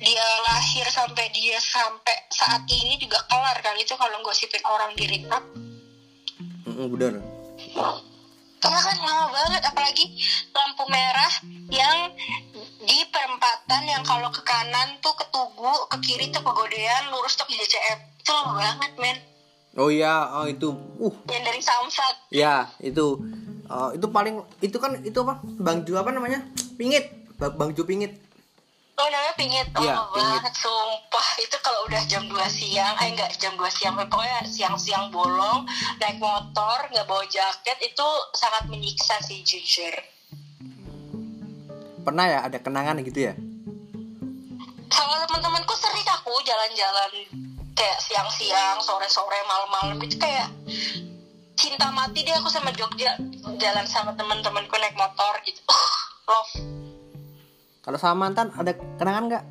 dia lahir sampai dia sampai saat ini juga kelar kan? Itu kalau gosipin orang di ring road Mm-mm, bener. Karena kan lama banget apalagi lampu merah yang di perempatan yang kalau ke kanan tuh ke Tugu ke kiri tuh pegodean lurus tuh ke JCM itu lama banget men. Oh iya oh itu uh. Yang dari Samsat. Ya itu. Oh, itu paling itu kan itu apa? Bang Ju apa namanya? Pingit. Ba- Bang Ju pingit Oh namanya pingit, oh Iya, pingit. banget sumpah. Itu kalau udah jam 2 siang, eh enggak jam 2 siang Pokoknya siang-siang bolong, naik motor, nggak bawa jaket Itu sangat menyiksa sih jujur. Pernah ya ada kenangan gitu ya? Sama teman-temanku sering aku jalan-jalan Kayak siang-siang, sore-sore, malam-malam Itu kayak cinta mati deh aku sama Jogja. Jalan sama teman-temanku naik motor gitu. Uh, love kalau sama mantan ada kenangan nggak?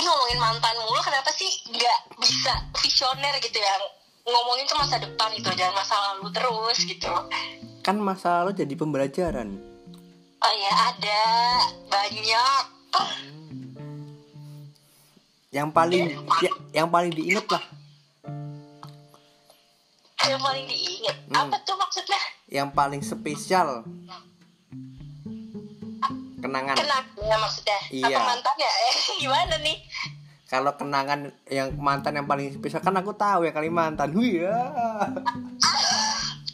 Ngomongin mantan mulu kenapa sih nggak bisa visioner gitu ya? Ngomongin tuh masa depan gitu jangan masa lalu terus gitu. Kan masa lalu jadi pembelajaran. Oh ya ada. Banyak. Yang paling ya, yang paling diinget lah. Yang paling diinget Hmm. apa tuh maksudnya? Yang paling spesial kenangan. Kenapa maksudnya. Iya. apa mantan ya? Eh, gimana nih? Kalau kenangan yang mantan yang paling spesial kan aku tahu ya Kalimantan. Wih, ya.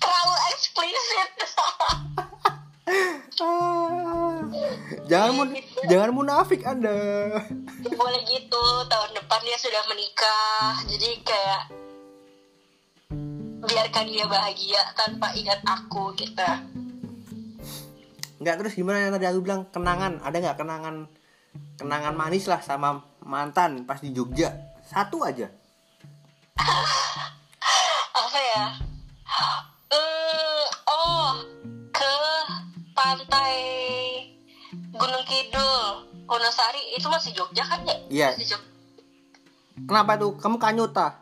terlalu eksplisit. Ah. jangan mun- jangan munafik anda. Boleh gitu tahun depan dia sudah menikah. Jadi kayak biarkan dia bahagia tanpa ingat aku gitu nggak terus gimana yang tadi aku bilang? Kenangan. Ada nggak kenangan kenangan manis lah sama mantan pas di Jogja? Satu aja. Apa ya? Hmm, oh ke pantai Gunung Kidul Wonosari. Itu masih Jogja kan ya Iya. kenapa tuh kamu kanyuta?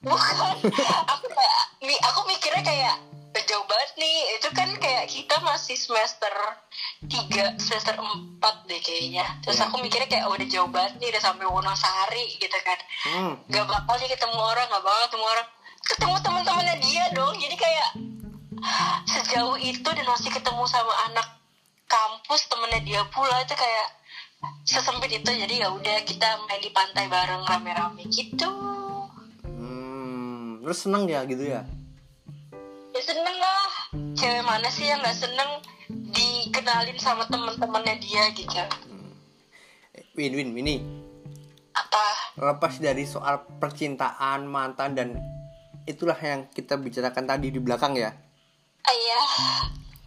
Bukan. Aku kayak aku mikirnya kayak "Eh, jauh banget nih. Itu kan kayak kita masih semester 3 semester 4 deh kayaknya. Terus Iya. aku mikirnya kayak "Oh, udah jauh banget nih udah sampai Wonosari gitu kan. Hmm. gak bakal nih ketemu orang gak bakal ketemu orang. Ketemu teman-temannya dia dong. Jadi kayak sejauh itu dan masih ketemu sama anak kampus temennya dia pula itu kayak sesempit itu. Jadi ya udah kita main di pantai bareng rame-rame gitu. Hmm, terus seneng ya gitu ya ya seneng lah. Cewek mana sih yang nggak seneng dikenalin sama teman-temannya dia gitu? Win Win ini apa? Lepas dari soal percintaan mantan dan itulah yang kita bicarakan tadi di belakang ya. Ayah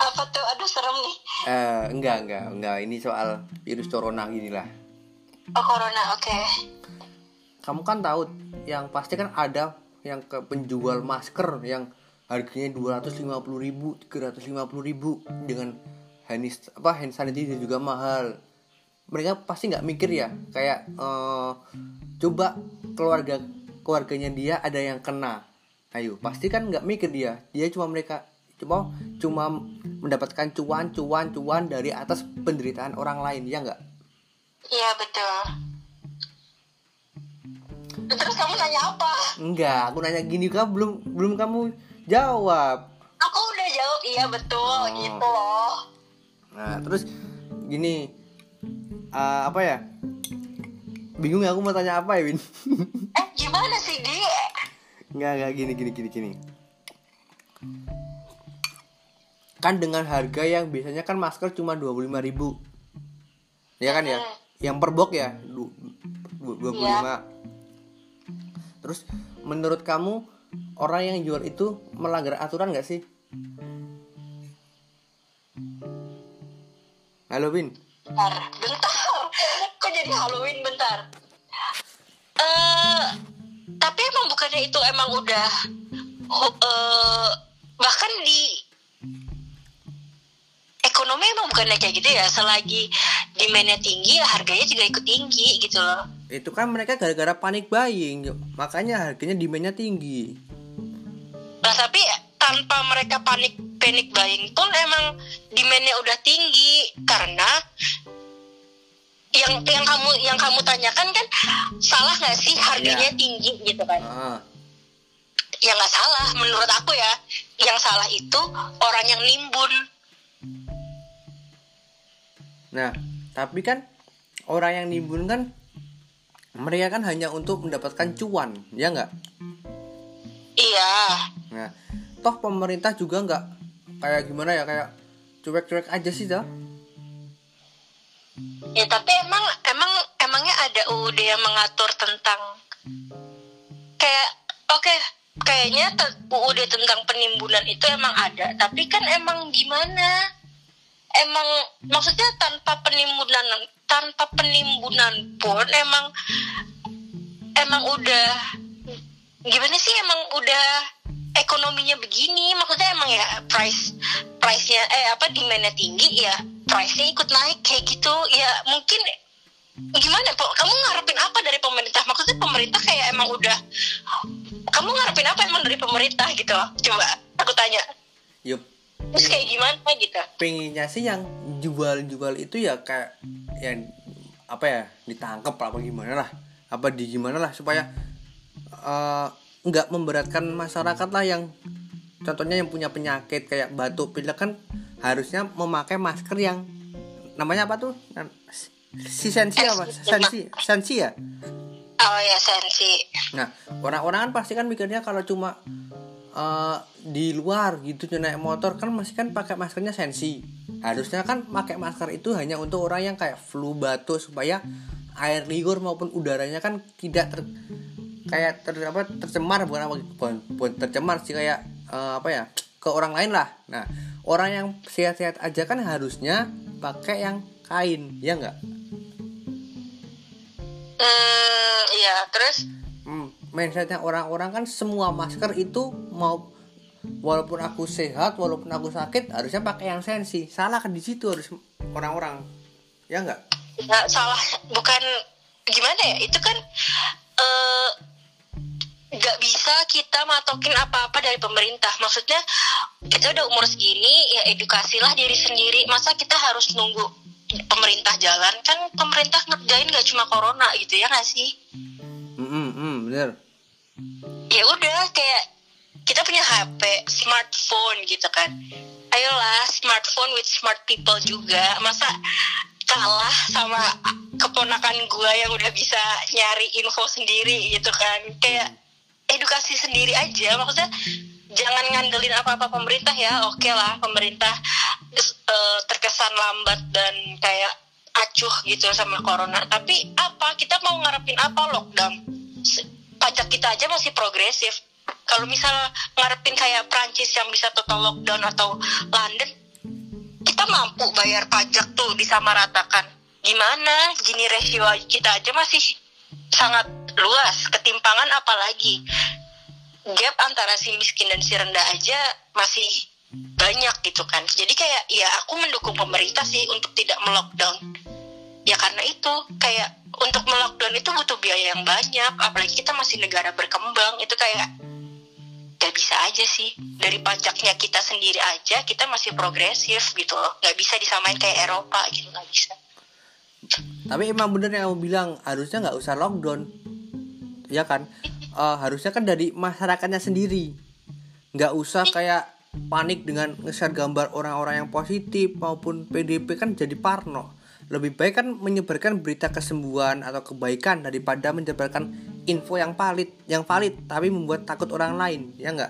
apa tuh? Aduh serem nih. Eh enggak enggak enggak. Ini soal virus corona gini lah. Oh corona oke. Kamu kan tahu yang pasti kan ada yang ke penjual masker yang harganya 250.000 ribu 350.000 ribu dengan hand apa hand sanitizer juga mahal. Mereka pasti nggak mikir ya kayak eh, coba keluarga keluarganya dia ada yang kena. Ayo pasti kan nggak mikir dia. Dia cuma mereka cuma cuma mendapatkan cuan cuan cuan dari atas penderitaan orang lain ya nggak? Iya betul. Terus kamu nanya apa? Enggak, aku nanya gini kamu belum belum kamu jawab. aku udah jawab iya betul Oh. gitu loh Nah, terus gini eh, apa ya? Bingung ya aku mau tanya apa ya, Win? eh gimana sih di Enggak, enggak gini gini gini gini. Kan dengan harga yang biasanya kan masker cuma 25.000 ribu Ya kan ya? Yang per box ya, du- du- 25. Terus menurut kamu orang yang jual itu melanggar aturan nggak sih? Halo Win. bentar bentar. Kok jadi Halloween bentar. Eh tapi emang bukannya itu emang udah eh, bahkan di ekonomi emang bukannya kayak gitu ya? Selagi demandnya tinggi ya harganya juga ikut tinggi gitu loh Itu kan mereka gara-gara panik buying, makanya harganya demandnya tinggi. Nah tapi tanpa mereka panik panic buying pun emang demandnya udah tinggi karena yang yang kamu yang kamu tanyakan kan salah nggak sih harganya Iya. tinggi gitu kan? Ah, Ya nggak salah menurut aku ya. Yang salah itu orang yang nimbun. Nah, tapi kan orang yang nimbun kan mereka kan hanya untuk mendapatkan cuan, ya nggak? Iya. Nah, toh pemerintah juga nggak kayak gimana ya kayak cuek-cuek aja sih dah. Ya tapi emang emang emangnya ada UUD yang mengatur tentang kayak oke kayaknya te- UUD tentang penimbunan itu emang ada tapi kan emang gimana emang maksudnya tanpa penimbunan tanpa penimbunan pun emang emang udah gimana sih emang udah ekonominya begini maksudnya emang ya price price nya eh apa demandnya tinggi ya price nya ikut naik kayak gitu ya mungkin gimana kamu ngarepin apa dari pemerintah? Maksudnya pemerintah kayak emang udah kamu ngarepin apa emang dari pemerintah gitu? Coba aku tanya. Yup, terus kayak gimana gitu? Pengennya sih yang jual-jual itu ya kayak yang apa ya ditangkap apa gimana lah. Apa di gimana lah supaya eh, nggak memberatkan masyarakat lah yang contohnya yang punya penyakit kayak batuk pilek kan harusnya memakai masker yang namanya apa tuh? Si sensi apa? Sensi sensi ya? Oh ya sensi. Nah, orang-orang kan pasti kan mikirnya kalau cuma eh, di luar gitu naik motor kan masih kan pakai maskernya sensi. Harusnya kan pakai masker itu hanya untuk orang yang kayak flu batuk supaya air liur maupun udaranya kan tidak ter, kayak ter, apa tercemar bukan apa bukan, bukan tercemar sih kayak eh, apa ya ke orang lain lah. Nah, orang yang sehat-sehat aja kan harusnya pakai yang kain ya nggak Hmm, iya, terus mindsetnya orang-orang kan semua masker itu mau walaupun aku sehat walaupun aku sakit harusnya pakai yang sensi salah kan di situ harus orang-orang ya nggak ya, salah bukan gimana ya? Itu kan eh nggak bisa kita matokin apa-apa dari pemerintah. Maksudnya kita udah umur segini ya edukasilah diri sendiri. Masa kita harus nunggu pemerintah jalan? Kan pemerintah ngerjain nggak cuma corona gitu ya nggak sih? hmm, hmm, hmm, bener ya udah kayak kita punya HP, smartphone gitu kan. Ayolah smartphone with smart people juga. Masa kalah sama keponakan gua yang udah bisa nyari info sendiri gitu kan. Kayak edukasi sendiri aja. Maksudnya jangan ngandelin apa-apa pemerintah ya. Oke lah pemerintah eh, terkesan lambat dan kayak acuh gitu sama corona. Tapi apa? Kita mau ngarepin apa lockdown? Pajak kita aja masih progresif. Kalau misalnya ngarepin kayak Prancis yang bisa total lockdown atau London, kita mampu bayar pajak tuh disamaratakan. Gimana? Gini rasio kita aja masih sangat luas. Ketimpangan apalagi? Gap antara si miskin dan si rendah aja masih banyak gitu kan. Jadi kayak ya aku mendukung pemerintah sih untuk tidak melockdown. Ya karena itu kayak untuk melockdown itu butuh biaya yang banyak. Apalagi kita masih negara berkembang. Itu kayak gak bisa aja sih. Dari pajaknya kita sendiri aja kita masih progresif gitu loh. Nggak bisa disamain kayak Eropa gitu nggak bisa. Tapi emang bener yang kamu bilang harusnya nggak usah lockdown. Ya kan? Eh, harusnya kan dari masyarakatnya sendiri. Nggak usah kayak panik dengan nge-share gambar orang-orang yang positif maupun PDP kan jadi parno lebih baik kan menyebarkan berita kesembuhan atau kebaikan daripada menyebarkan info yang valid yang valid tapi membuat takut orang lain ya nggak?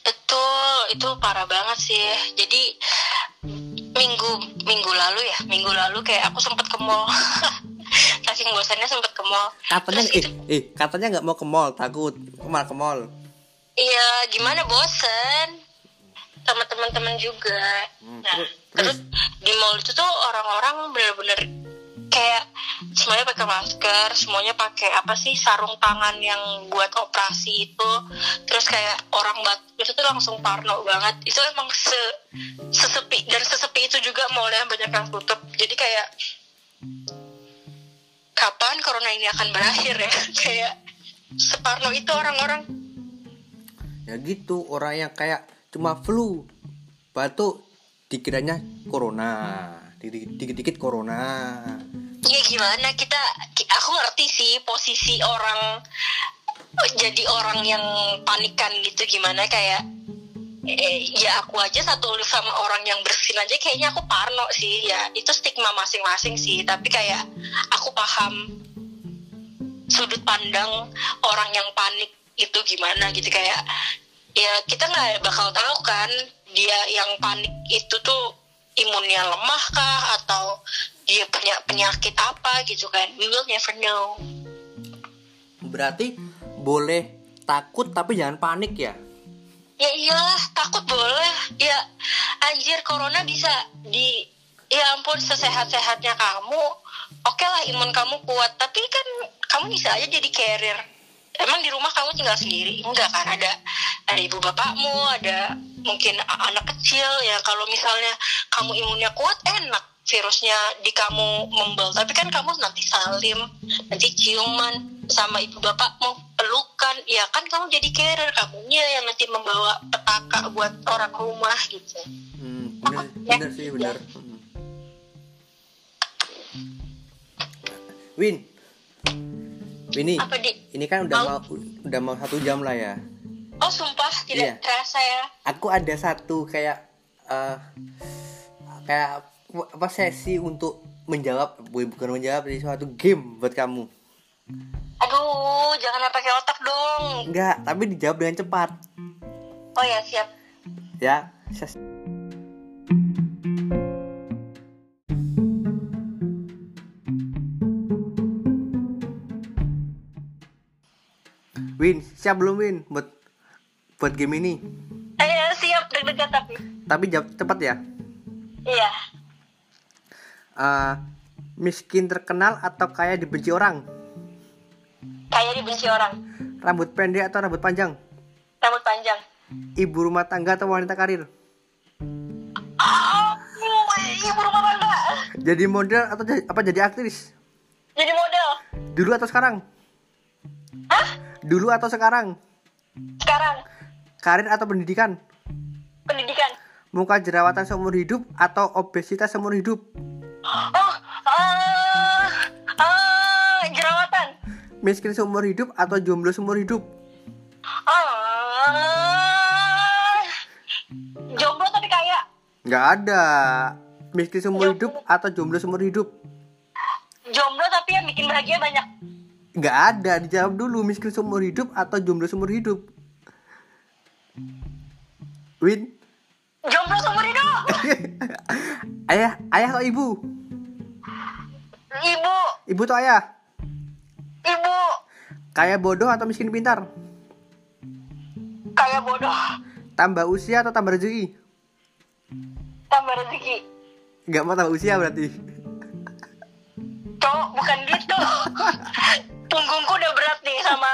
Betul itu parah banget sih. Jadi minggu minggu lalu ya minggu lalu kayak aku sempet ke mall. Saking bosannya sempet ke mall. Katanya Terus eh itu- eh katanya nggak mau ke mall takut. Malah ke mall. Iya, gimana bosen? Sama teman-teman juga. Hmm, Nah, terus- di mall itu tuh orang-orang bener-bener kayak semuanya pakai masker, semuanya pakai apa sih sarung tangan yang buat operasi itu. Terus kayak orang batuk itu tuh langsung parno banget. Itu emang se sesepi dan sesepi itu juga mallnya banyak yang tutup. Jadi kayak kapan corona ini akan berakhir ya? kayak separno itu orang-orang ya gitu orang yang kayak cuma flu batuk dikiranya corona. Dikit-dikit corona. Ya gimana? Kita ki- aku ngerti sih posisi orang jadi orang yang panikan gitu gimana? Kayak eh, ya aku aja satu sama orang yang bersin aja kayaknya aku parno sih. Ya itu stigma masing-masing sih. Tapi kayak aku paham sudut pandang orang yang panik itu gimana gitu. Kayak ya kita nggak bakal tahu kan dia yang panik itu tuh imunnya lemah kah? Atau dia punya penyakit apa gitu kan? We will never know. Berarti boleh takut tapi jangan panik ya? Ya iyalah takut boleh. Ya anjir corona bisa di ya ampun sesehat-sehatnya kamu oke lah imun kamu kuat. Tapi kan kamu bisa aja jadi carrier emang di rumah kamu tinggal sendiri? Enggak kan? Ada ada ibu bapakmu ada mungkin anak kecil ya. Kalau misalnya kamu imunnya kuat enak virusnya di kamu membel. Tapi kan kamu nanti salim nanti ciuman sama ibu bapakmu pelukan. Ya kan kamu jadi carrier kamunya yang nanti membawa petaka buat orang rumah gitu. Hmm, bener bener sih bener. Hmm. Win Winnie apa di ini kan udah Mau? mau udah mau satu jam lah ya. Oh sumpah? Iya. tidak terasa ya? Aku ada satu kayak eh kayak apa sesi untuk menjawab bu- bukan menjawab sih suatu game buat kamu. Aduh jangan pakai otak dong. Enggak tapi dijawab dengan cepat. Oh ya siap. Ya ses- Win, siap belum Win buat buat game ini? eh siap deg-degan tapi Tapi jawab cepat ya. Iya. Eh, miskin terkenal atau kaya dibenci orang? Kayak dibenci orang. Rambut pendek atau rambut panjang? Rambut panjang. Ibu rumah tangga atau wanita karir? Oh, ibu rumah tangga. Jadi model atau jadi, apa jadi aktris? Jadi model. Dulu atau sekarang? Dulu atau sekarang? Sekarang Karir atau pendidikan? pendidikan. Muka jerawatan seumur hidup atau obesitas seumur hidup? Oh, ah, ah, jerawatan. Miskin seumur hidup atau jomblo seumur hidup? Ah, jomblo tapi kaya. Nggak ada. Miskin seumur hidup atau jomblo seumur hidup? Jomblo tapi yang bikin bahagia banyak. Nggak ada. Dijawab dulu. Miskin seumur hidup atau jomblo seumur hidup? Win? Jomblo seumur hidup. ayah, ayah atau ibu? Ibu, Ibu atau ayah? ibu, Kaya bodoh atau miskin pintar? kaya bodoh. Tambah usia atau tambah rezeki? Tambah rezeki. Nggak mau tambah usia berarti. Cowok bukan gitu. Punggungku udah berat nih sama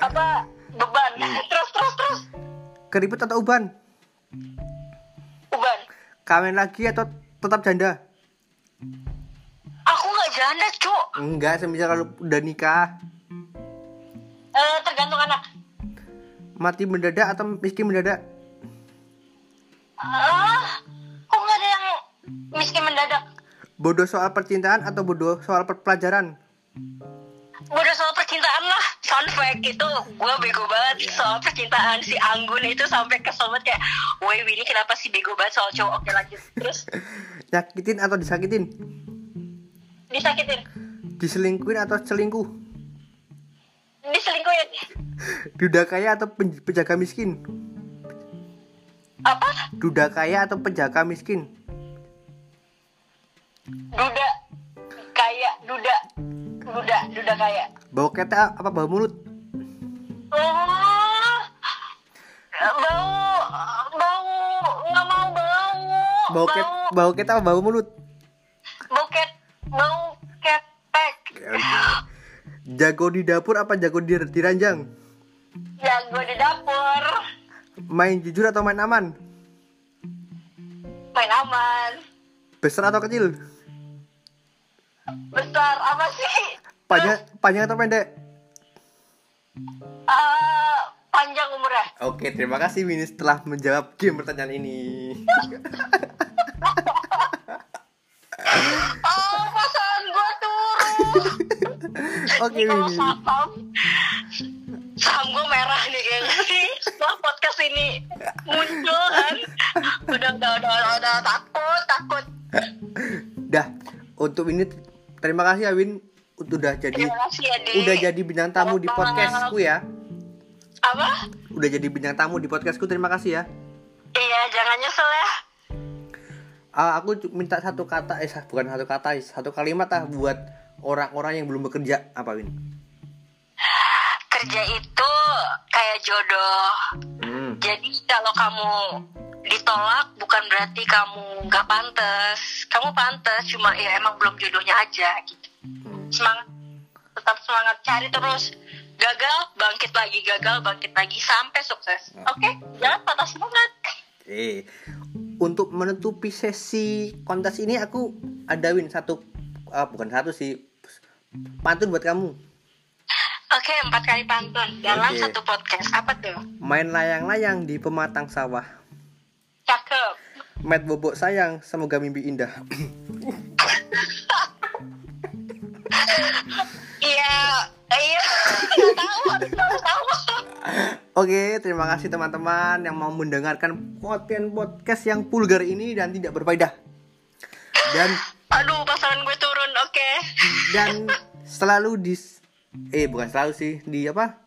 apa beban. Terus terus terus. Keriput atau uban? Uban. Kawin lagi atau tetap janda? Aku nggak janda, Cuk. Enggak, semisal kalau udah nikah. Eh, tergantung anak. Mati mendadak atau miskin mendadak? Ah, kok nggak ada yang miskin mendadak? Bodoh soal percintaan atau bodoh soal pelajaran? Udah soal percintaan lah. Fun fact itu gue bego banget soal percintaan si Anggun itu sampai kesel banget kayak, woi ini kenapa sih bego banget soal cowok? Oke lanjut. Terus Nyakitin atau disakitin? disakitin, Diselingkuhin atau selingkuh? diselingkuhin. Duda kaya atau pen- penjaga miskin? Apa? Duda kaya atau penjaga miskin? Duda kaya, duda, duda, duda kaya. Bau ketek apa bau mulut? Oh, bau, bau, nggak mau bau. Bau ket bau ketek apa bau mulut? bau ket, bau ketek. Jago di dapur apa jago di, di ranjang? Jago di dapur, Main jujur atau main aman? main aman. Besar atau kecil? Besar apa sih? Panjang panjang atau pendek? Eh, panjang umurnya. Oke, terima kasih Winnie setelah menjawab game pertanyaan ini. Oh, pasangan gua turun. Oke, Winnie. saham, saham gua merah nih kayaknya sih. Setelah podcast ini muncul kan. Udah, udah, udah, udah, udah takut, takut. Dah, untuk ini terima kasih ya Win udah jadi kasih ya, udah jadi bintang tamu di podcastku ya. Apa? Udah jadi bintang tamu di podcastku. Terima kasih ya. Iya, jangan nyesel ya. Ah, aku minta satu kata eh bukan satu kata satu kalimat ah buat orang-orang yang belum bekerja apa Win? Kerja itu kayak jodoh. Hmm. Jadi kalau kamu ditolak bukan berarti kamu nggak pantas. Kamu pantas, cuma ya emang belum jodohnya aja gitu. Semangat, tetap semangat cari terus. Gagal, bangkit lagi, gagal, bangkit lagi sampai sukses. Oke, jangan patah semangat. Eh, untuk menutupi sesi kontes ini aku ada Win satu ah, bukan satu sih pantun buat kamu. Oke, empat kali pantun dalam Oke. satu podcast. Apa tuh? Main layang-layang di pematang sawah. Cakep. Met bobok sayang, semoga mimpi indah. Iya, iya. Tahu, tahu. Oke, terima kasih teman-teman yang mau mendengarkan konten podcast yang vulgar ini dan tidak berfaedah. Dan Aduh, pasangan gue turun. Oke. dan selalu di eh bukan selalu sih di apa?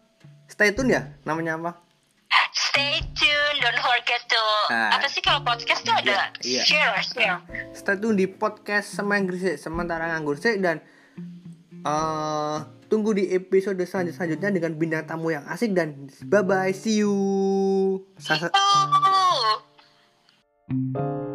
Stay tune ya namanya apa? Stay tuned, don't forget to Ah. apa sih kalau podcast tuh ada Iya, iya. share, share. Stay tune di podcast Semen Gresik sementara nganggur sih dan eh tunggu di episode selanjut- selanjutnya dengan bintang tamu yang asik dan bye bye see you. Oh. Thank